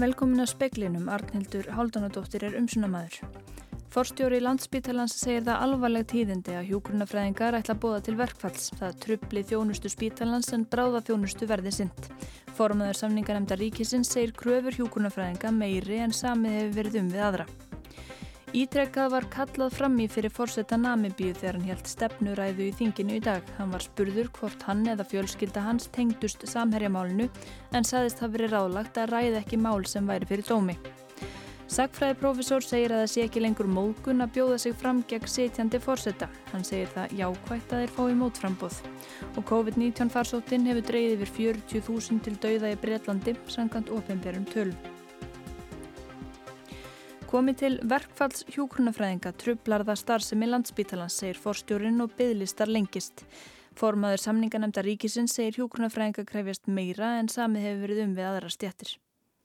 Velkomin að speklinum, Arnhildur Háldanadóttir er umsunamaður. Forstjóri landsspítalans segir það alvarleg tíðindi að hjógrunafræðingar ætla að bóða til verkfalls. Það trubli þjónustu spítalans en bráða þjónustu verði sint. Formaður samningarnemnda ríkisins segir kröfur hjógrunafræðinga meiri en samið hefur verið um við aðra. Ítrekkað var kallað fram í fyrir fórsetta Namibíu þegar hann helt stefnuræðu í þinginu í dag. Hann var spurður hvort hann eða fjölskylda hans tengdust samherjamálinu en saðist hafi verið ráðlagt að ræða ekki mál sem væri fyrir dómi. Sagfræðiprofessor segir að það sé ekki lengur móðgun að bjóða sig fram gegn setjandi fórsetta. Hann segir það jákvægt að þeir fái mótframbóð. Og COVID-19 farsóttin hefur dreyðið yfir 40.000 til dauða í Breitlandi, sangant ofinberum tölum. Komi til verkfalls hjúkrunafræðinga trublar það starfsemi landsbítalans, segir forstjórin og bygglistar lengist. Formaður samninganemnda ríkisins segir hjúkrunafræðinga krefjast meira en samið hefur verið um við aðra stjættir.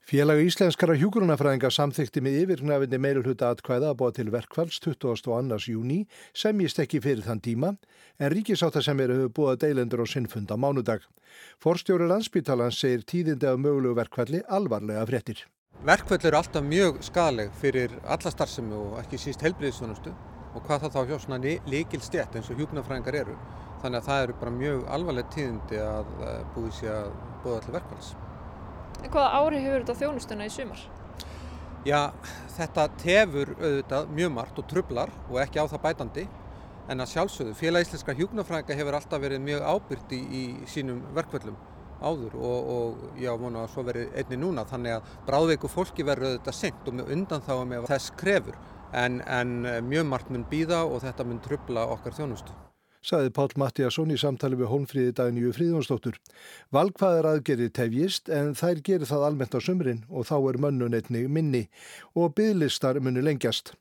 Félag íslenskara hjúgrunafræðinga samþykti með yfirgnafinni meirulhuta atkvæða að búa til verkvalls 22. júni sem ég stekki fyrir þann tíma en ríkisáttasemir hefur búið deilendur á sinnfunda mánudag. Forstjóri landsbytalan segir tíðindi af mögulegu verkvalli alvarlega fréttir. Verkvall eru alltaf mjög skadaleg fyrir alla starfsemi og ekki síst helbriðisvonustu og hvað það þá hjá svona líkil stjætt eins og hjúgrunafræðingar eru. Þannig að það eru bara mjög alvarleg tíðindi að eh, búið sér að búið allir verkvalls. En hvaða ári hefur þetta þjónustuna í sumar? Já, þetta tefur auðvitað mjög margt og trublar og ekki á það bætandi en að sjálfsögðu, félag íslenska hjúknafræðinga hefur alltaf verið mjög ábyrgt í, í sínum verkvöldum áður og, og já, vonu að svo verið einni núna þannig að bráðveiku fólki verður auðvitað senkt og undan þá með þess krefur en, en mjög margt mun býða og þetta mun trubla okkar þjónustu saði Pál Mattíasson í samtali við Hólmfríði Daníu Fríðjónsdóttur. Valkvæðar aðgerið tefjist en þær gerir það almennt á sumrin og þá er mönnun einnig minni og bygglistar munu lengjast.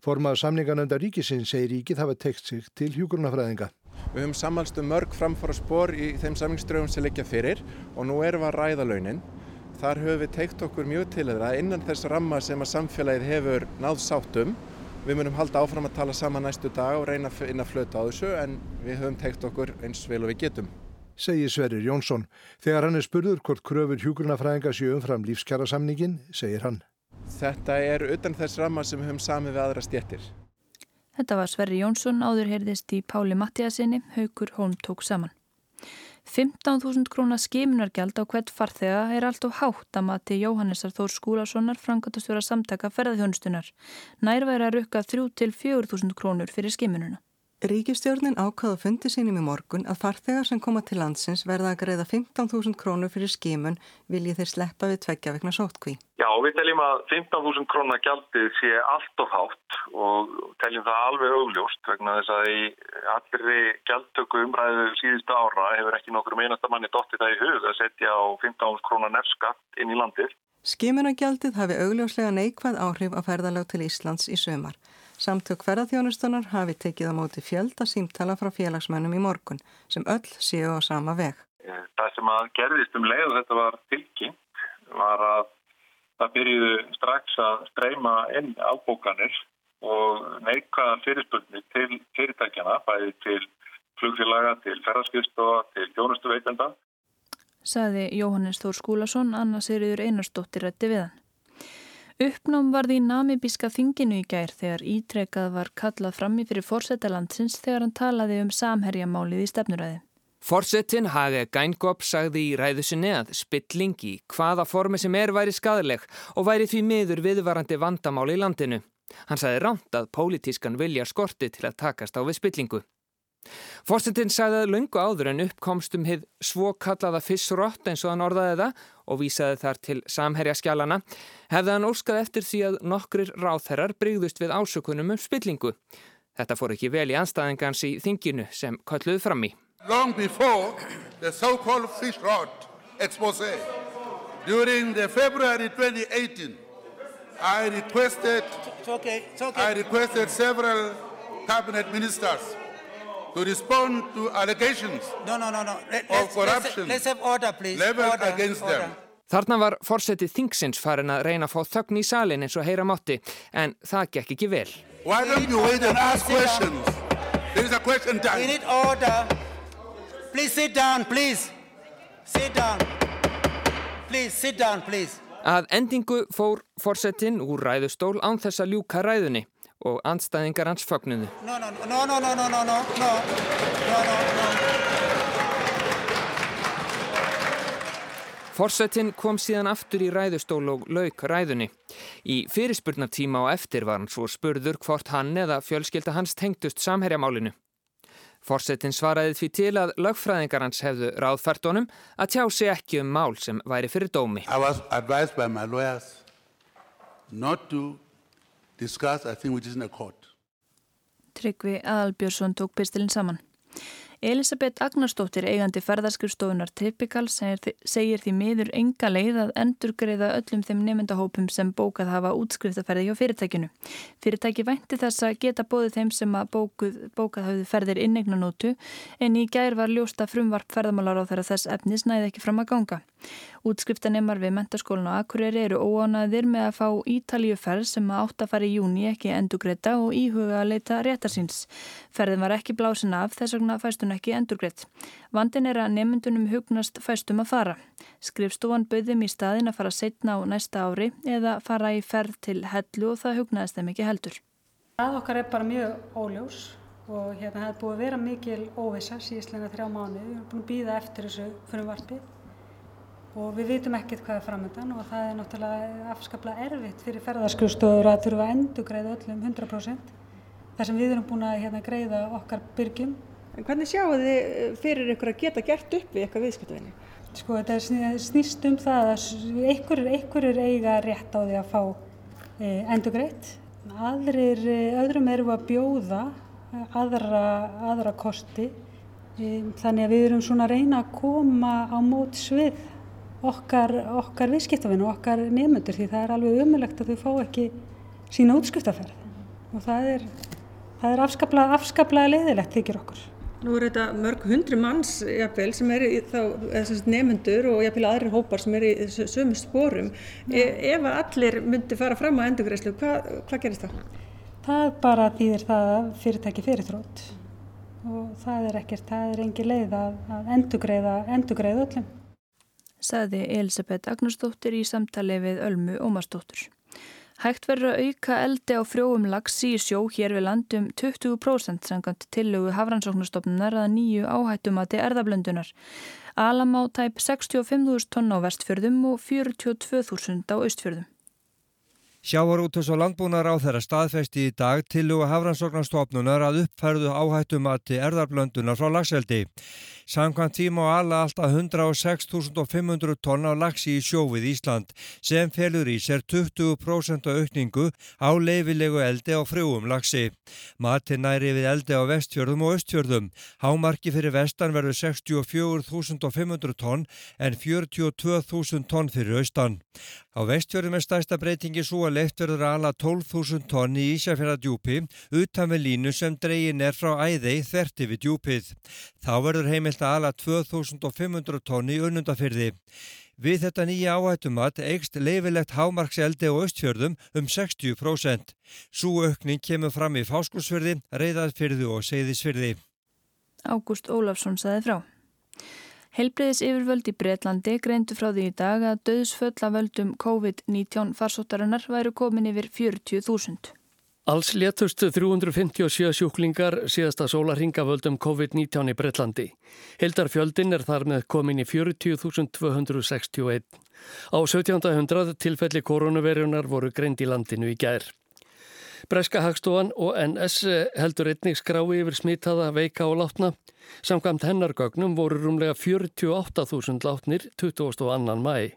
Formaður samninganönda ríkisinn segir ríkið hafa tekst sig til hjúgrunafræðinga. Við höfum samanstu mörg framfara spór í þeim samningströfum sem leggja fyrir og nú erum við að ræða launin. Þar höfum við teikt okkur mjög til þeirra innan þess ramma sem að samfélagið hefur náð sátum Við munum halda áfram að tala saman næstu dag og reyna að flöta á þessu en við höfum teikt okkur eins vel og við getum. Segir Sverrir Jónsson. Þegar hann er spurður hvort kröfur hjúgrunafræðinga séu umfram lífskjara samningin, segir hann. Þetta er utan þess ramma sem við höfum samið við aðra stjettir. Þetta var Sverrir Jónsson, áður heyrðist í Páli Mattiasinni, Haugur Holm tók saman. 15.000 krónar skimunargjald á hvert farþega er allt og hátt að mati Jóhannesar Þór Skúlasonar frangatastjóra samtaka ferðarþjónustunar. Nær væri að rukka 3-4.000 krónur fyrir skimununa. Ríkistjórnin ákvaða fundi sínum í morgun að farþegar sem koma til landsins verða að greiða 15.000 krónur fyrir skimun viljið þeir sleppa við tveggja vegna sóttkví. Já, við teljum að 15.000 krónar gjaldið sé allt of hátt og teljum það alveg augljóst vegna þess að í allri gjaldtöku umræðu síðustu ára hefur ekki nokkur meinasta manni dottið það í hug að setja á 15.000 krónar nefnskatt inn í landið. Skimunagjaldið hafi augljóslega neikvæð áhrif að ferðalag til Íslands í sömar. Samtök ferðarþjónustunar hafi tekið á móti fjölda símtala frá félagsmennum í morgun sem öll séu á sama veg. Það sem að gerðist um leið og þetta var tilkynnt var að það byrjuðu strax að streyma inn ábókanir og neikvæða fyrirspurni til fyrirtækjana, bæði til flugfélaga, til ferðarskristofa, til þjónustuveitenda. Saði Jóhannes Þór Skúlason, Anna Sigriður Einarstóttir rætti við hann. Uppnám varði í namibíska þinginu í gær þegar ítrekað var kallað frammi fyrir fórsetalandsins þegar hann talaði um samherjamálið í stefnuræði. Fórsetin Hage Gængop sagði í ræðusinni að spillingi hvaða formi sem er væri skadaleg og væri því miður viðvarandi vandamáli í landinu. Hann sagði ránt að pólitískan vilja skorti til að takast á við spillingu. Fórsetin sagði að lungu áður en uppkomst um hið svo kallaða fissrott eins og hann orðaði það og vísaði þar til samherja skjálana, hefði hann óskað eftir því að nokkrir ráþherrar brygðust við ásökunum um spillingu. Þetta fór ekki vel í anstæðingans í þinginu sem kalluði fram í. Long before the so-called fissrott expose, during the February 2018, I requested, it's okay, it's okay. I requested several cabinet ministers to respond to allegations no, no, no, no. Let, of corruption let's, let's have order, please. leveled order, against order. them. Þarna var fórsetið þingsins farin að reyna að fá þögn í salin eins og heyra mátti, en það gekk ekki vel. Why don't you wait and ask questions? There is a question time. We need order. Please sit down, please. Sit down. Please, sit down, please. Að endingu fór forsettinn úr ræðustól án þess að ljúka ræðunni og andstæðingar hans fögnuðu. Forsettinn kom síðan aftur í ræðustól og lauk ræðunni. Í fyrirspurnartíma á eftir var hann svo spurður hvort hann eða fjölskylda hans tengdust samhærjamálinu. Forsettinn svaraði því til að lagfræðingar hans hefðu ráðfært honum að tjá sig ekki um mál sem væri fyrir dómi. Ég var aðvæðið af mjög lawyers not to discussed, I think, within a court. Tryggvi Aðalbjörnsson tók pistilinn saman. Elisabeth Agnarsdóttir eigandi ferðarskrifstofunar Typical segir, því miður enga leið að endurgreiða öllum þeim nefndahópum sem bókað hafa útskriftaferði hjá fyrirtækinu. Fyrirtæki vænti þess að geta bóðið þeim sem að bókuð, bókað hafði ferðir innegnanótu en í gær var ljósta frumvarp ferðamálar á þeirra þess efnis næði ekki fram að ganga. Útskriftanemar við mentaskólan á Akureyri eru óánaðir með að fá Ítalíuferð sem átt að fara í júni ekki endurgreita og íhuga að leita réttarsins. Ferðin var ekki blásin af þess vegna fæstun ekki endurgreitt. Vandin er að nemyndunum hugnast fæstum að fara. Skrifstofan bauðum í staðin að fara setna á næsta ári eða fara í ferð til hellu og það hugnaðist þeim ekki heldur. Það okkar er bara mjög óljós og hérna það er búið að vera mikil óvisa síðslega þrjá mánu. Við erum búin að býða eftir þessu frumvarpið og við vitum ekkert hvað er framöndan og það er náttúrulega afskaplega erfitt fyrir ferðarskjústofur að þurfa að endur greiða öllum 100% þar sem við erum búin að hérna, greiða okkar byrgjum. En hvernig sjáu þið fyrir ykkur að geta gert upp við eitthvað viðskiptavinni? Sko þetta snýst um það að einhverjur eiga rétt á því að fá e, endur greitt. Aðrir, öðrum erum að bjóða aðra, aðra kosti e, þannig að við erum svona að reyna að koma á mót svið okkar, okkar viðskiptafinn og okkar nefnundur því það er alveg umulegt að þau fá ekki sína útskiptaferð og það er, það er afskaplega, afskaplega leiðilegt þykir okkur. Nú er þetta mörg hundru manns jafnvel, sem er nefnundur og jafnvel aðrir hópar sem er í sömu spórum. E, ef allir myndi fara fram á endurgreislu, hvað hva gerist það? Það bara þýðir það að fyrirtæki fyrirtrótt og það er ekkert, það er engi leið að, að endurgreiða, endurgreiða öllum saði Elisabeth Agnarsdóttir í samtali við Ölmu Ómarsdóttur. Hægt verður að auka eldi á frjóum lagsi í sjó hér við landum 20% sangant tillögu hafrannsóknarstofnunar að nýju áhættumati erðablöndunar. Alam á tæp 65.000 tonn á vestfjörðum og 42.000 á austfjörðum. Sjávarútus og landbúnar á þeirra staðfesti í dag tilluga hafrannsóknarstofnunar að uppfærðu áhættumati erðarblöndunar frá lagseldi. Samkvæmt tíma á alla alltaf 106.500 tonn á lagsi í sjófið Ísland sem felur í sér 20% aukningu á leifilegu eldi á frjóum lagsi. Matin næri við eldi á vestfjörðum og östfjörðum. Hámarki fyrir vestan verður 64.500 tonn en 42.000 tonn fyrir austan. Á vestfjörðum er stærsta breytingi svo að leitt verður ala 12.000 tonn í Ísafjörðardjúpi utan við línu sem dreyin er frá æði þerti við djúpið. Þá verður heimilt að ala 2500 tonn í unnundafyrði. Við þetta nýja áhættumat eigst leifilegt hámarkseldi á östfjörðum um 60%. Svo aukning kemur fram í fáskursfyrði, reyðarfyrði og seyðisfyrði. Ágúst Ólafsson saði frá. Helbriðis yfirvöld í Breitlandi greindu frá því í dag að döðsföll af völdum COVID-19 farsóttarinnar væru komin yfir 40.000. Alls létust 357 sjúklingar síðasta sólarhinga völdum COVID-19 í Breitlandi. Hildarfjöldin er þar með komin í 40.261. Á 1700 tilfelli koronavirunar voru greind í landinu í gær. Breska Hagstofan og NS heldur einnig skrái yfir smitaða, veika og látna. Samkvæmt hennargögnum voru rúmlega 48.000 látnir 22. mæi.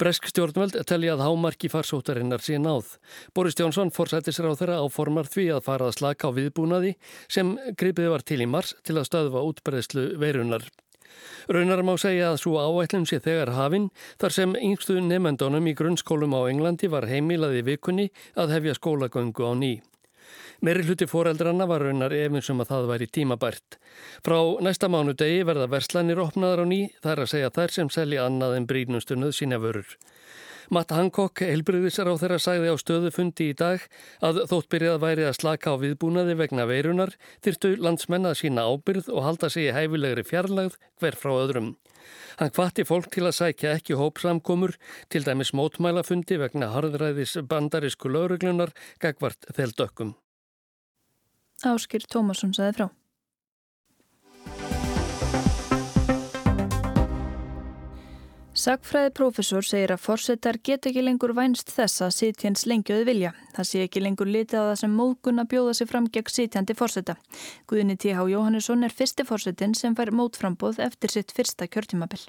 Bresk stjórnveld telja að hámarki farsóttarinnar sé náð. Boris Jónsson fórsættisra á þeirra áformar því að fara að slaka á viðbúnaði sem gripiði var til í mars til að stöðva útbreðslu veirunar. Raunar má segja að svo áætlum sé þegar hafinn þar sem yngstu nefendunum í grunnskólum á Englandi var heimilaði vikunni að hefja skólagöngu á ný. Meiri hluti fóreldrana var raunar efinsum að það væri tímabært. Frá næsta mánu degi verða verslanir opnaðar á ný þar að segja þær sem selja annað en brínustunöð sína vörur. Matt Hancock, helbriðisar á þeirra, sagði á stöðufundi í dag að þótt byrjað væri að slaka á viðbúnaði vegna veirunar þyrstu landsmenn að sína ábyrð og halda sig í hæfilegri fjarlagð hver frá öðrum. Hann kvatti fólk til að sækja ekki hópsamkomur, til dæmis mótmælafundi vegna harðræðis bandarísku lauruglunar gagvart þeldökkum. Áskir Tómasson saði frá. Sakfræði profesor segir að forsetar get ekki lengur vænst þess að sitjans lengjuðu vilja. Það sé ekki lengur litið á það sem móðgun að bjóða sig fram gegn sitjandi forseta. Guðinni T.H. Jóhannesson er fyrsti forsetin sem fær mótframbóð eftir sitt fyrsta kjörtímabill.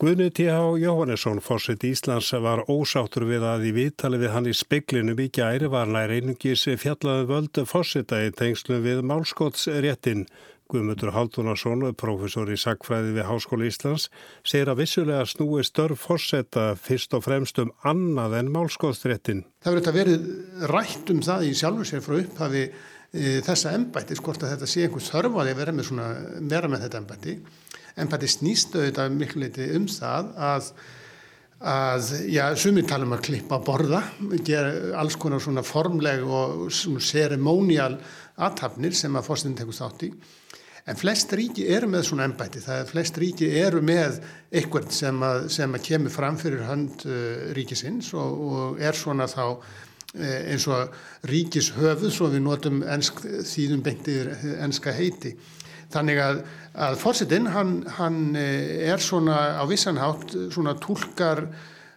Guðni T.H. Jóhannesson, fórsett Íslands, var ósáttur við að í viðtali við hann í speiklinu mikið æri var nær einungis fjallaði um völd fórsetta í tengslu við málskottsréttin. Guðmundur Haldunarsson, professor í sagfræði við Háskóla Íslands, segir að vissulega snúi störf fórsetta fyrst og fremst um annað en málskóðstréttin. Það verður verið rætt um það í sjálfur sér frá upphafi e, þessa ennbætti, skort að þetta sé einhvers þörfaði að vera með, svona, vera með þetta ennbætti. Ennbætti snýstu auðvitað miklu leiti um það að að, já, sumir tala um að klippa borða, gera alls konar svona formleg og seremónial aðtapnir sem að fórstinn tekust átt í En flest ríki eru með svona ennbætti, það er flest ríki eru með eitthvað sem að, sem að kemur fram fyrir hönd uh, ríkisins og, og er svona þá uh, eins og ríkishöfuð, svo við notum ensk, þýðum beintir enska heiti. Þannig að, að fórsetinn, hann, hann uh, er svona á vissanhátt svona tólkar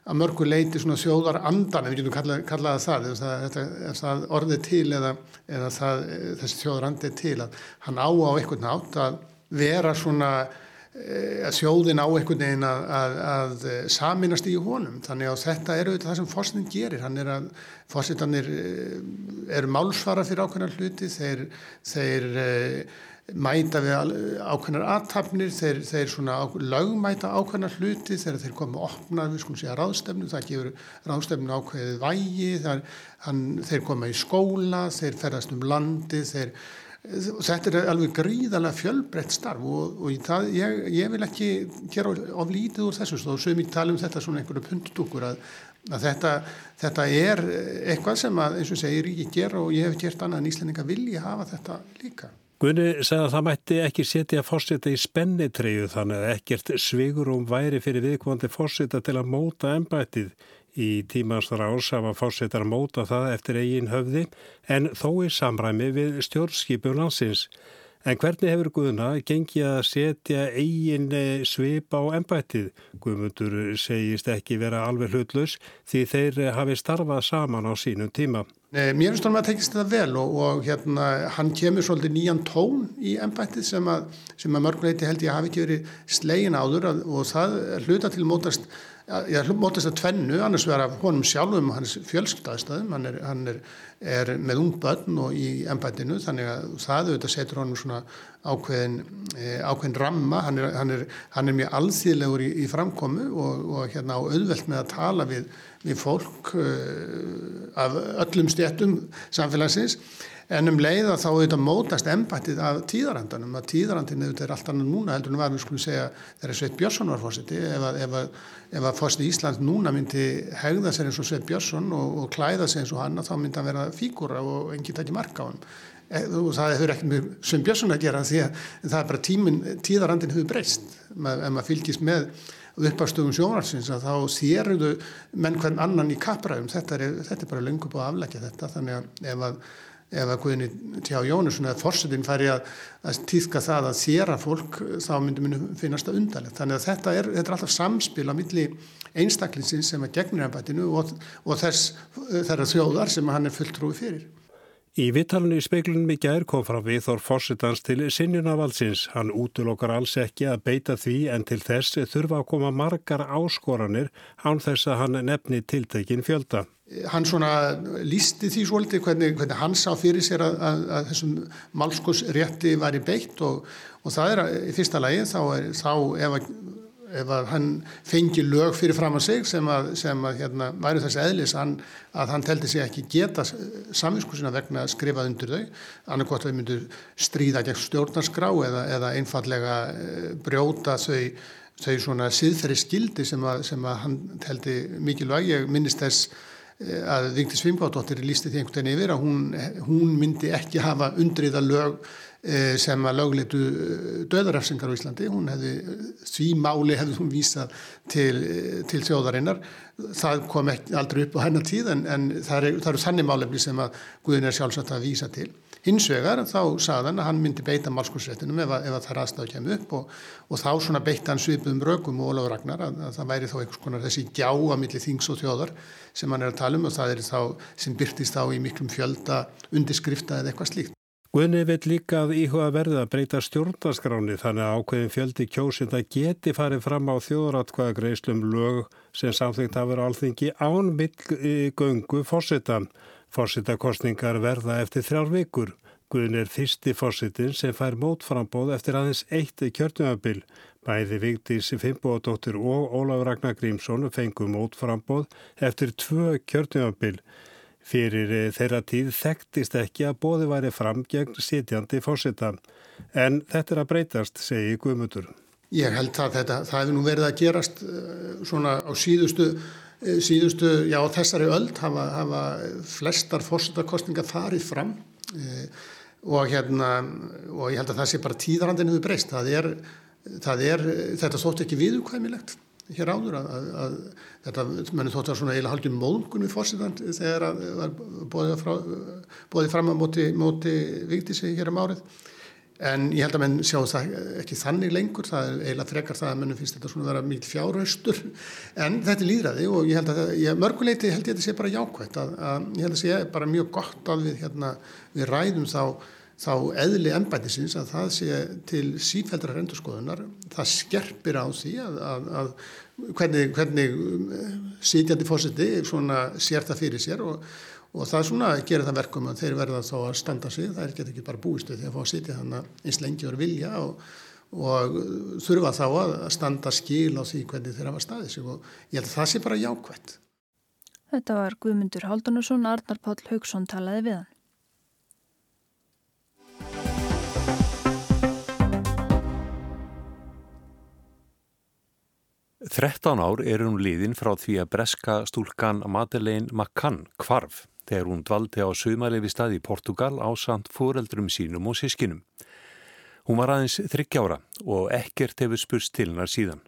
að mörgu leiti svona þjóðar andan, ef við getum kallað, kallað það, ef það, ef það, orðið til eða, eða það, þessi þjóðar andið til að hann á á einhvern nátt að vera svona eh, að þjóðin á einhvern veginn að, að, að saminast í honum. Þannig að þetta eru það sem fórsnin gerir. Hann er að fórsitanir eh, eru málsvara fyrir ákveðnar hluti þeir, þeir eh, mæta við ákveðnar aðtapnir, þeir, þeir svona lögmæta ákveðnar hluti þegar þeir koma að opna við skulum segja ráðstefnu, það gefur ráðstefnu ákveðið vægi, þar, hann, þeir koma í skóla, þeir ferðast um landi, þeir, þetta er alveg gríðarlega fjölbreytt starf og, og það, ég, ég vil ekki gera of lítið úr þessu, þá sögum ég tala um þetta svona einhverju punktúkur að, að þetta, þetta er eitthvað sem að eins og segir ég gera og ég hef gert annað en Íslandinga vilja hafa þetta líka. Gunni segði að það mætti ekki setja fórseta í spennitreyju þannig að ekkert svigurum væri fyrir viðkvandi fórseta til að móta ennbættið. Í tímans rás hafa fórsetar móta það eftir eigin höfði en þó í samræmi við stjórnskipjum landsins. En hvernig hefur Guðuna gengið að setja eigin eh, svip á ennbættið? Guðmundur segist ekki vera alveg hlutlaus því þeir hafi starfað saman á sínum tíma. Mér finnst hann að tekist þetta vel og, og hérna, hann kemur svolítið nýjan tón í ennbættið sem að, að mörguleiti held ég hafi ekki verið slegin áður og það hluta til mótast ég mótast að tvennu, annars vera honum sjálfum hans fjölskyldaðstæðum hann, er, hann er, er með ung börn og í ennbættinu þannig að það auðvitað setur honum svona ákveðin, eh, ákveðin ramma. Hann er, hann hann er mjög alþýðlegur í, í framkomu og, og hérna á auðvelt með að tala við, við fólk uh, af öllum stjættum samfélagsins. En um leið að þá auðvitað mótast ennbættið af tíðarandanum að tíðarandin auðvitað er allt annað núna heldur en var við skulum segja þegar Sveit Björnsson var fórseti ef að, ef að, ef að fórseti Ísland núna myndi hegða sér eins og Sveit Björnsson og, og klæða sér eins og hann þá myndi hann vera fígúra og enginn tætti marka á hann e, og það hefur ekki með Sveit Björnsson að gera því að það er bara tímin, tíðarandin hefur breyst. Ef maður fylgist með uppafstöðum sjónarsins að þá þéruðu menn hvern annan í kappræðum. Þetta er, þetta er bara lengur búið að aflækja þetta þannig að ef að ef að Guðni Tjá Jónusson eða Forsetin færi að, að týðka það að þjera fólk þá myndi myndi finnast það undarlegt. Þannig að þetta er, þetta er alltaf samspil á milli einstaklingsins sem er gegnir ennbættinu og, og þess þeirra þjóðar sem hann er fulltrúi fyrir. Í vittalunni í speiklunum í gær kom frá viðþór fórsetans til sinjunavaldsins. Hann útlokkar alls ekki að beita því en til þess þurfa að koma margar áskoranir án þess að hann nefni tiltekin fjölda hann svona lísti því svolítið hvernig, hvernig hann sá fyrir sér að, að, að þessum málskosrétti var í beitt og, og það er í fyrsta lagi þá, er, þá ef, að, ef að hann fengi lög fyrir fram að sig sem að, sem að hérna, væri þessi eðlis hann, að hann teldi sig ekki geta samvinskusina vegna að skrifa undir þau annarkot þau myndu stríða gegn stjórnarskrá eða, eða einfallega eh, brjóta þau þau svona siðferði skildi sem að, sem að hann teldi mikilvæg. Ég minnist þess eh, að Vigdís Fimbádóttir lísti því einhvern veginn yfir að hún, hún myndi ekki hafa undriða lög sem að lögleitu döðarafsingar á Íslandi. Hún hefði, því máli hefði hún vísað til, til þjóðarinnar. Það kom aldrei upp á hennar tíð en, en það, er, eru þannig málefni sem að Guðin er sjálfsagt að vísa til. Hins vegar þá saðan að hann myndi beita málskursréttinum ef, ef að það aðstæðu kemur upp og, og þá svona beita hann svipuðum rökum og Ólafur Ragnar að, að það væri þá einhvers konar þessi gjá að milli þings og þjóðar sem hann er að tala um og það er þá sem byrtist þá í miklum fjölda undirskrifta eða eitthvað slíkt. Guðni vil líka að íhuga verða að breyta stjórnarskráni þannig að ákveðin fjöldi kjósinda geti farið fram á þjóðratkvæða greiðslum lög sem samþyngt hafur alþingi án millgöngu fórsetan. Fórsitakostningar verða eftir þrjár vikur. Guðin er fyrsti fórsitin sem fær mótframbóð eftir aðeins eitt kjörtumabil. Bæði Vigdís Fimboðdóttir og Ólaf Ragnar Grímsson fengu mótframbóð eftir tvö kjörtumabil. Fyrir þeirra tíð þekktist ekki að bóði væri fram gegn sitjandi fórsita. En þetta er að breytast, segi Guðmundur. Ég held að þetta, það hefur nú verið að gerast svona á síðustu Eh, síðustu, já þessari öld hafa, hafa flestar fórsetakostninga farið fram e, og hérna og ég held að það sé bara tíðarandinu við breyst það er, það er þetta þótt ekki viðukvæmilegt hér áður að, að, að þetta mennum þótt að svona eiginlega haldið móðgun við fórsetan þegar það var bóðið fram á móti, móti viktísi hér um árið. En ég held að menn sjá það ekki þannig lengur, það er eiginlega frekar það að mennum finnst þetta svona að vera mikið fjárhaustur. En þetta er líðræði og ég held að ég, mörguleiti held ég að þetta sé bara jákvæmt að, að ég held að sé bara mjög gott að við, hérna, við ræðum þá, þá eðli ennbætisins að það sé til sífældra rendurskoðunar, það skerpir á því að, að, að hvernig, hvernig um, sitjandi fósiti sér það fyrir sér og og það svona gera það verkum að þeir verða þá að standa sig, það er ekki bara búistu að fá að sitja þannig eins lengi og vilja og, og þurfa þá að standa skil á því hvernig þeir hafa staðið sig og ég held að það sé bara jákvæmt. Þetta var Guðmundur Haldunarsson, Arnar Páll Haugsson talaði við hann. Þrettán ár er hún liðin frá því að breska stúlkan Madeleine McCann kvarf þegar hún dvaldi á sögmælefi stað í Portugal á samt fóreldrum sínum og sískinum. Hún var aðeins þryggjára og ekkert hefur spurst til hennar síðan.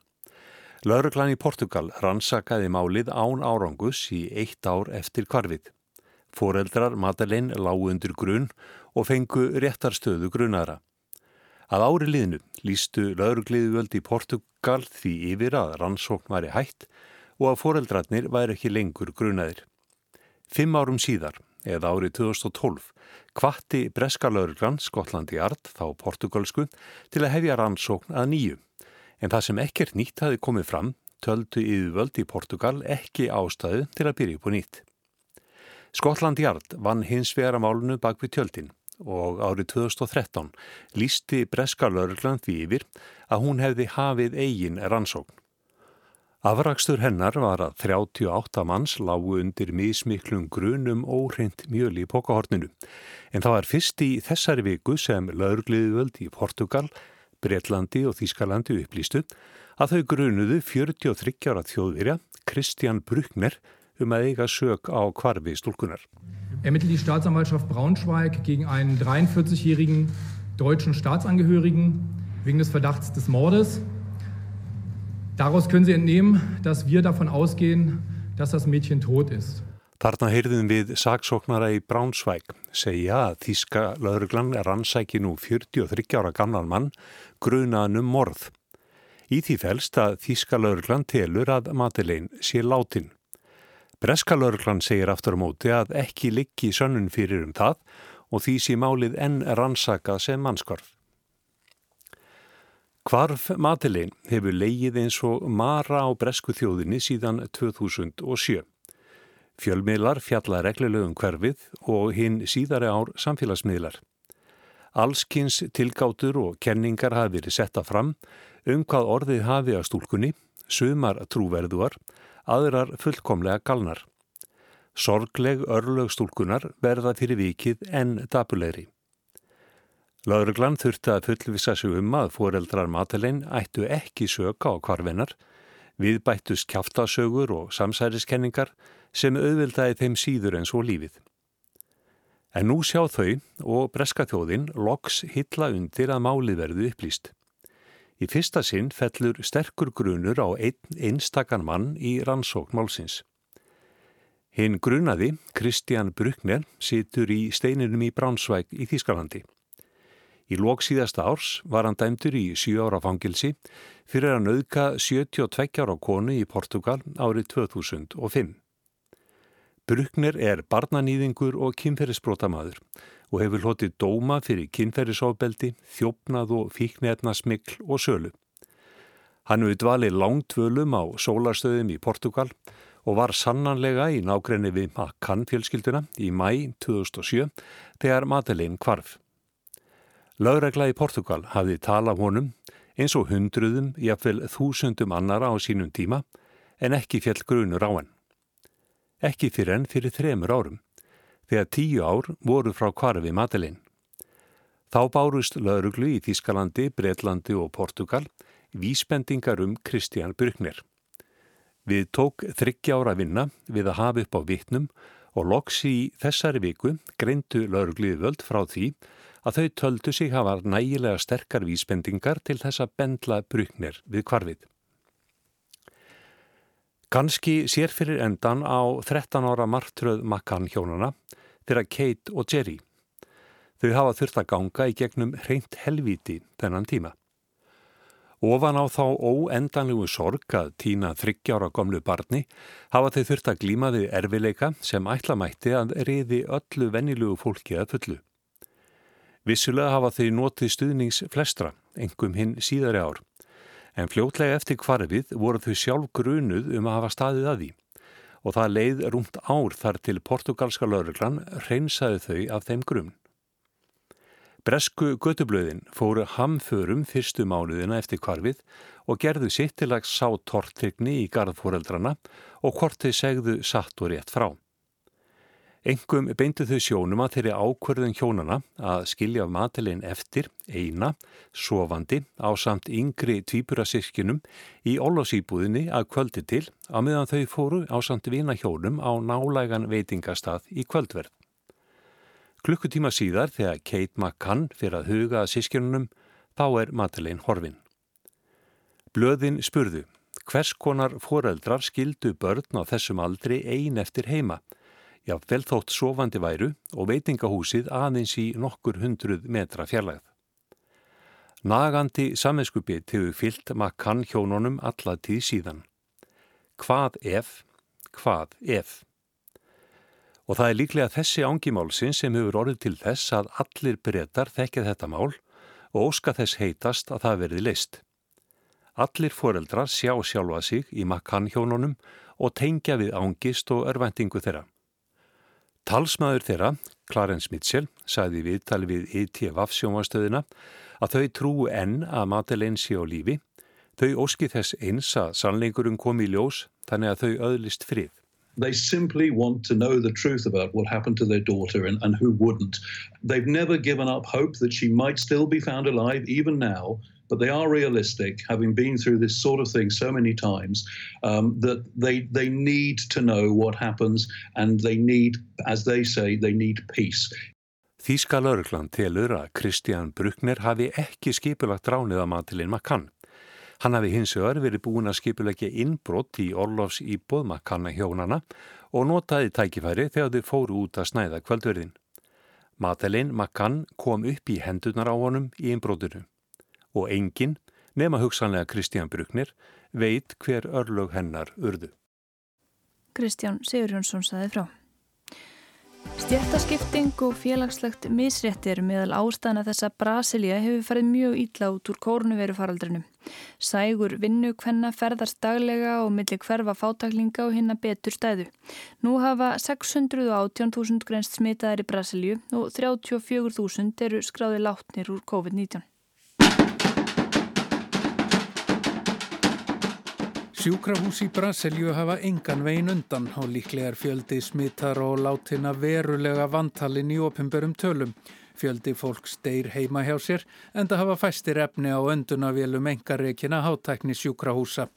Lauruglan í Portugal rannsakaði málið án árangus í eitt ár eftir kvarfið. Fóreldrar Madeleine lágu undir grunn og fengu réttarstöðu grunnaðra. Að ári liðnu lístu laurugliðvöld í Portugal því yfir að rannsókn væri hætt og að fóreldrarnir væri ekki lengur grunnaðir. Fimm árum síðar, eða árið 2012, kvatti breska lauruglan Skotlandi Art, þá portugalsku, til að hefja rannsókn að nýju. En það sem ekkert nýtt hafi komið fram, töldu yfirvöld í Portugal ekki ástæðu til að byrja upp og nýtt. Skotlandi Art vann hins vera málunu bak við tjöldin og árið 2013 lísti breska lauruglan því yfir að hún hefði hafið eigin rannsókn. Afrakstur hennar var að 38 manns lágu undir mismiklum grunum óhreint mjöl í pokahorninu. En það var fyrst í þessari viku sem laurugliðvöld í Portugal, Breitlandi og Þískalandi upplýstu að þau grunuðu 43 ára þjóðvirja, Kristján Bruckner, um að eiga sög á kvarfi stúlkunar. Ermittelt die Staatsanwaltschaft Braunschweig gegen einen 43-jährigen deutschen Staatsangehörigen wegen des Verdachts des Mordes Daraus können Sie entnehmen, dass wir davon ausgehen, dass das Mädchen tot ist. Þarna heyrðum við saksóknara í Bránsvæk segja að Þíska lauruglan ansæki nú 43 ára gamlan mann grunaðan um morð. Í því fælst að Þíska lauruglan telur að Madeleine sé látin. Breska lauruglan segir aftur á móti að ekki liggi sönnun fyrir um það og því sé málið enn rannsaka sem mannskorf. Kvarf Madeleine hefur leigið eins og mara á bresku þjóðinni síðan 2007. Fjölmiðlar fjalla reglulegum hverfið og hinn síðari ár samfélagsmiðlar. Allskins tilgátur og kenningar hafi verið setta fram um hvað orðið hafi að stúlkunni, sumar trúverðuar, aðrar fullkomlega galnar. Sorgleg örlög stúlkunar verða fyrir vikið en dapulegri. Lauruglan þurfti að fullvisa sig um að foreldrar Madeleine ættu ekki söka á kvarfinnar, viðbættus kjáftasögur og samsæriskenningar sem auðvildaði þeim síður en svo lífið. En nú sjá þau og breska þjóðin loks hitla undir að málið verðu upplýst. Í fyrsta sinn fellur sterkur grunur á einn einstakann mann í rannsókn málsins. Hinn grunaði, Kristján Bruckner, situr í steininum í Bránsvæk í Þýskalandi. Í lóksíðasta árs var hann dæmtur í 7 ára fangilsi fyrir að nauðka 72 ára konu í Portugal árið 2005. Bruckner er barnanýðingur og kynferðisbrótamaður og hefur hlotið dóma fyrir kynferðisofbeldi, þjófnað og fíknefnasmikl og sölu. Hann hefur dvalið langt völum á sólarstöðum í Portugal og var sannanlega í nákrenni við Makan fjölskylduna í mæ 2007 þegar Madeleine kvarf. Laugregla í Portugal hafði talað honum eins og hundruðum, jáfnvel þúsundum annara á sínum tíma en ekki fjall grunur á hann. Ekki fyrir enn fyrir þremur árum, þegar tíu ár voru frá kvarfi Madeleine. Þá bárust lauruglu í Þískalandi, Breitlandi og Portugal vísbendingar um Kristján Brykner. Við tók þryggjára vinna við að hafa upp á vittnum og loks í þessari viku greindu laurugluði völd frá því að þau töldu sig hafa nægilega sterkar vísbendingar til þess að bendla Brykner við kvarfið. Kanski sér fyrir endan á 13 ára martröð makkan hjónana þeirra Kate og Jerry. Þau hafa þurft að ganga í gegnum hreint helviti þennan tíma. Ofan á þá óendanlegu sorg að týna þryggjára gomlu barni hafa þau þurft að glíma þau erfileika sem ætlamætti að reyði öllu vennilugu fólki að fullu. Vissulega hafa þau notið stuðnings flestra, engum hinn síðari ár en fljótlega eftir kvarfið voru þau sjálf grunuð um að hafa staðið að því og það leið rúmt ár þar til portugalska lauruglan reynsaði þau af þeim grunn. Bresku götublöðin fóru hamförum fyrstu mánuðina eftir kvarfið og gerðu sitt til að sá tortrygni í garðfóreldrana og hvort þau segðu satt og rétt frá. Engum beindu þau sjónum að þeirri ákverðun hjónana að skilja matilinn eftir, eina, sofandi á samt yngri tvíburasirkinum í Ólásýbúðinni að kvöldi til að meðan þau fóru á samt vina hjónum á nálægan veitingastað í kvöldverð. Klukkutíma síðar þegar Kate McCann fyrir að huga að sískinunum þá er matilinn horfin. Blöðin spurðu hvers konar foreldrar skildu börn á þessum aldri ein eftir heima Já, vel þótt sofandi væru og veitingahúsið aðeins í nokkur hundruð metra fjarlæð. Nagandi saminskupið hefur fyllt makkan hjónunum alla tíð síðan. Hvað ef, hvað ef? Og það er líklega þessi ángimálsin sem hefur orðið til þess að allir breytar þekkið þetta mál og óska þess heitast að það verði leist. Allir foreldrar sjá sjálfa sig í makkan hjónunum og tengja við ángist og örvendingu þeirra. Talsmaður þeirra, Clarence Mitchell, sagði viðtali við ITVaf e sjónvastöðina að þau trúu enn að Madeleine sé á lífi. Þau óski þess eins að sannleikurinn kom í ljós þannig að þau öðlist frið. They simply want to know the truth about what happened to their daughter and, and who wouldn't. They've never given up hope that she might still be found alive even now but they are realistic, having been through this sort of thing so many times, um, that they they need to know what happens and they need, as they say, they need peace. Þíska lauruglan telur að Kristján Bruckner hafi ekki skipulagt ránið að matilinn Makkan. Hann hafi hins vegar verið búin að skipulegja innbrott í Orlofs íbúð Makkanna hjónana og notaði tækifæri þegar þau fóru út að snæða kvöldverðin. Matilinn Makkan kom upp í hendunar á honum í innbrottinu og engin, nema hugsanlega Kristján Bruknir, veit hver örlög hennar urðu. Kristján Sigurjónsson saði frá. Stjættaskipting og félagslegt misréttir meðal ástæðana þess að Brasilia hefur farið mjög ítla út úr kórnuverufaraldrinu. Sægur vinnu hvenna ferðast daglega og millir hverfa fátaklinga og hinna betur stæðu. Nú hafa 618.000 grenst smitaðar í Brasilju og 34.000 eru skráði látnir úr COVID-19. Sjúkrahús í Brasilju hafa engan vegin undan og líklega er fjöldi smittar og látina verulega vantalinn í opimberum tölum. Fjöldi fólk steyr heima hjá sér en það hafa fæstir efni á öndunavélum engareikina hátækni sjúkrahúsa.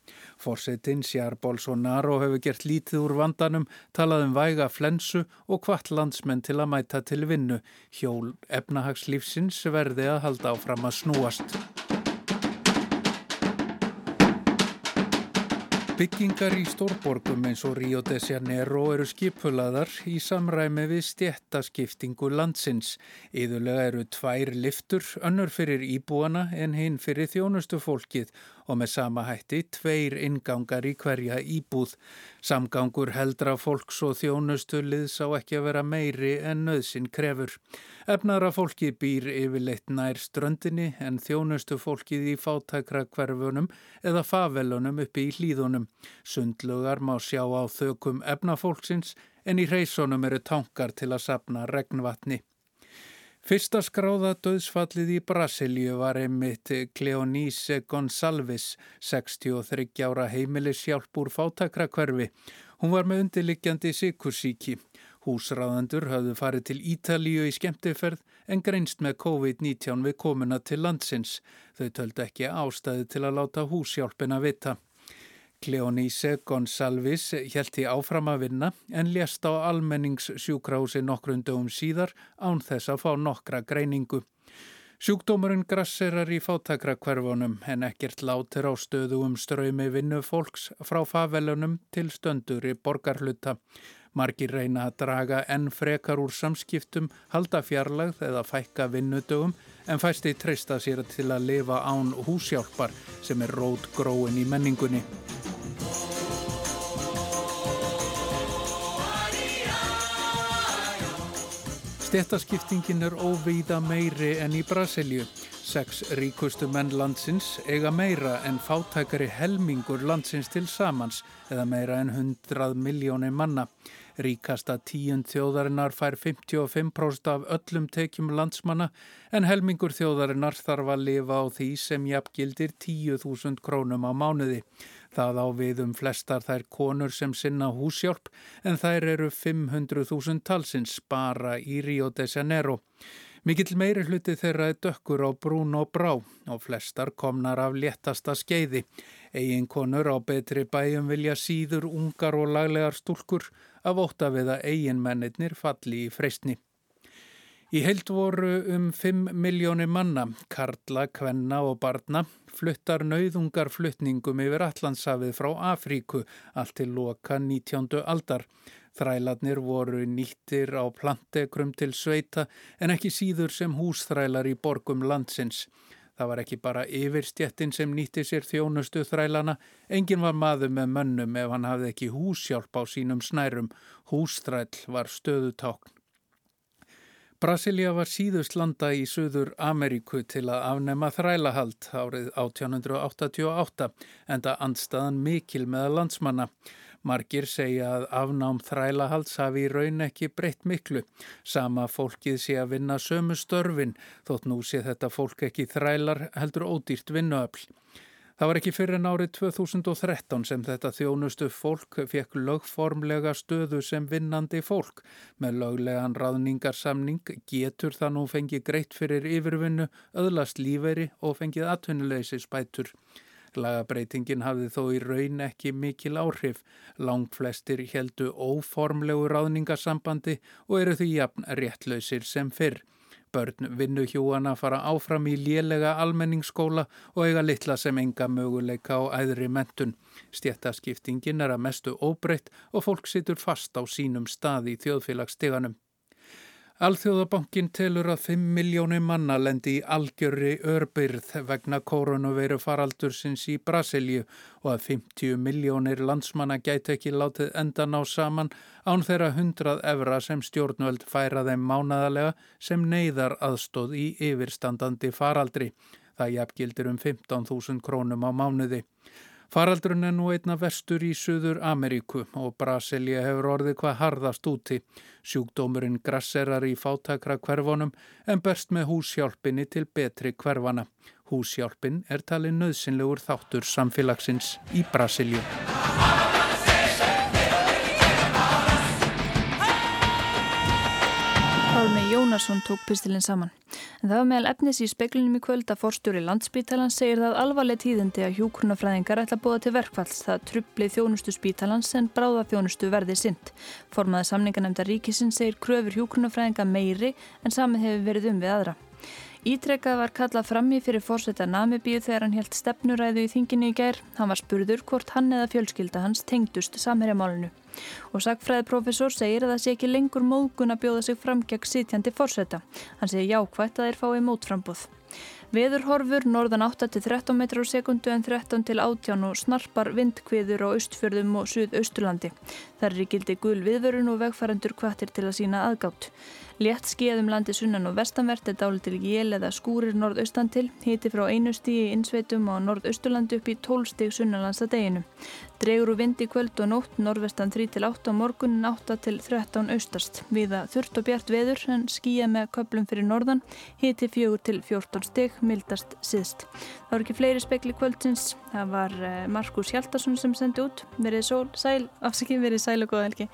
Forsetin Sjár Bolsonaro hefur gert lítið úr vandanum, talað um væga flensu og hvart landsmenn til að mæta til vinnu. Hjól efnahagslífsins verði að halda áfram að snúast. Byggingar í stórborgum eins og Rio de Janeiro eru skipulaðar í samræmi við stjættaskiptingu landsins. Íðulega eru tvær liftur, önnur fyrir íbúana en hinn fyrir þjónustu fólkið og með sama hætti tveir ingangar í hverja íbúð. Samgangur heldra fólks og þjónustu liðs á ekki að vera meiri en nöðsin krefur. Efnara fólki býr yfirleitt nær ströndinni en þjónustu fólkið í fátækra hverfunum eða favelunum uppi í hlýðunum. Sundlugar má sjá á þökum efnafólksins en í reysunum eru tankar til að sapna regnvatni. Fyrsta skráða döðsfallið í Brasilíu var einmitt Cleonise Gonçalves, 63 ára heimilishjálp úr fátakrakverfi. Hún var með undirliggjandi sikursíki. Húsráðandur hafðu farið til Ítalíu í skemmtiferð en greinst með COVID-19 við komuna til landsins. Þau töldu ekki ástæði til að láta húsjálpina vita. Cleonise Gonsalves hjælti áfram að vinna en lést á almenningssjúkrási nokkrundum síðar án þess að fá nokkra greiningu. Sjúkdómurinn grasserar í fátakra hverfunum en ekkert látir á stöðu um ströymi vinnu fólks frá favelunum til stöndur í borgarhluta. Margir reyna að draga enn frekar úr samskiptum, halda fjarlagð eða fækka vinnudögum en fæsti treysta sér til að lifa án húsjálpar sem er rót gróin í menningunni. Stettaskiptingin er óvíða meiri en í Brasilju. Seks ríkustu menn landsins eiga meira en fátækari helmingur landsins til samans eða meira en 100 miljónir manna. Ríkasta tíund þjóðarinnar fær 55% af öllum tekjum landsmanna en helmingur þjóðarinnar þarf að lifa á því sem jafngildir 10.000 krónum á mánuði. Það á við um flestar þær konur sem sinna húsjálp en þær eru 500.000 talsins bara í Rio de Janeiro. Mikill meiri hluti þeirra er dökkur á brún og brá og flestar komnar af léttasta skeiði. Egin konur á betri bæjum vilja síður ungar og laglegar stúlkur af óta við að eigin mennir falli í freystni. Í heild voru um 5 miljónir manna, karla, kvenna og barna, fluttar nauðungar flutningum yfir Allandshafið frá Afríku allt til loka 19. aldar. Þrælarnir voru nýttir á plantekrum til sveita en ekki síður sem húsþrælar í borgum landsins. Það var ekki bara yfirstjettin sem nýtti sér þjónustu þrælana, engin var maður með mönnum ef hann hafði ekki húsjálp á sínum snærum, húsþræl var stöðutákn. Brasilia var síðust landa í Suður Ameríku til að afnema þrælahald árið 1888 en það andstaðan mikil með landsmanna. Margir segja að afnám þrælahalds hafi í raun ekki breytt miklu. Sama fólkið sé að vinna sömu störfin þótt nú sé þetta fólk ekki þrælar heldur ódýrt vinnuöfl. Það var ekki fyrir en árið 2013 sem þetta þjónustu fólk fekk lögformlega stöðu sem vinnandi fólk. Með löglegan raðningarsamning getur það nú fengið greitt fyrir yfirvinnu, öðlast lífeyri og fengið atvinnuleysi spætur. Lagabreitingin hafði þó í raun ekki mikil áhrif. Langt flestir heldu óformlegu ráðningarsambandi og eru því jafn réttlausir sem fyrr. Börn vinnuhjúana fara áfram í lélega almenningsskóla og eiga litla sem enga möguleika á æðri mentun. Stjættaskiptingin er að mestu óbreytt og fólk situr fast á sínum stað í þjóðfélagssteganum. Alþjóðabankin telur að 5 miljónir manna lendi í algjörri örbyrð vegna koronaveiru faraldursins í Brasilju og að 50 miljónir landsmanna gæti ekki látið endan á saman án þeirra 100 evra sem stjórnvöld færa þeim mánadalega sem neyðar aðstóð í yfirstandandi faraldri. Það jafngildir um 15.000 krónum á mánuði. Faraldrun er nú einna verstur í Suður Ameríku og Brasilia hefur orðið hvað harðast úti. Sjúkdómurinn grasserar í fátakra hverfonum en berst með húsjálpinni til betri hverfana. Húsjálpin er talið nöðsynlegur þáttur samfélagsins í Brasilju. Pálmi Jónasson tók pistilinn saman. En það var meðal efnis í speklinum í kvöld að forstjóri landsbítalans segir það alvarleg tíðindi að hjókurnafræðingar ætla að búa til verkfalls það trubli þjónustu spítalans en bráða þjónustu verði sint. Formaði samninganemnda ríkisinn segir kröfur hjókurnafræðinga meiri en samið hefur verið um við aðra. Ítrekkað var kallað frammi fyrir fórseta Namibíu þegar hann helt stefnuræðu í þinginu í gær. Hann var spurður hvort hann eða fjölskylda hans tengdust samherjamálinu. Og sagfræðiprofessor segir að það sé ekki lengur móðgun að bjóða sig fram gegn sitjandi fórseta. Hann segir jákvægt að þeir fái mótframbúð. Veðurhorfur norðan 8-13 metrar á sekundu en 13 til 18 og snarpar vindkviður á austfjörðum og suðausturlandi. Það er í gildi gul viðvörun og vegfærandur kvartir til að sína aðgátt. Létt skeiðum landi sunnan og vestanvert er dálit til jél eða skúrir norðaustan til, hiti frá einu stíi í innsveitum og norðausturlandi upp í 12 stíg sunnanlands að deginu. Dregur úr vindi kvöld og nótt, norðvestan 3-8 og morgunin 8-13 austast. Viða þurft og bjart veður en skíja með köplum fyrir norðan, hiti 4-14 stíg, mildast síðst. Það voru ekki fleiri spekli kvöldsins, það var eh, Markus Hjaldarsson sem sendi út, verið sæl, afsakið verið sæl og góða helgi.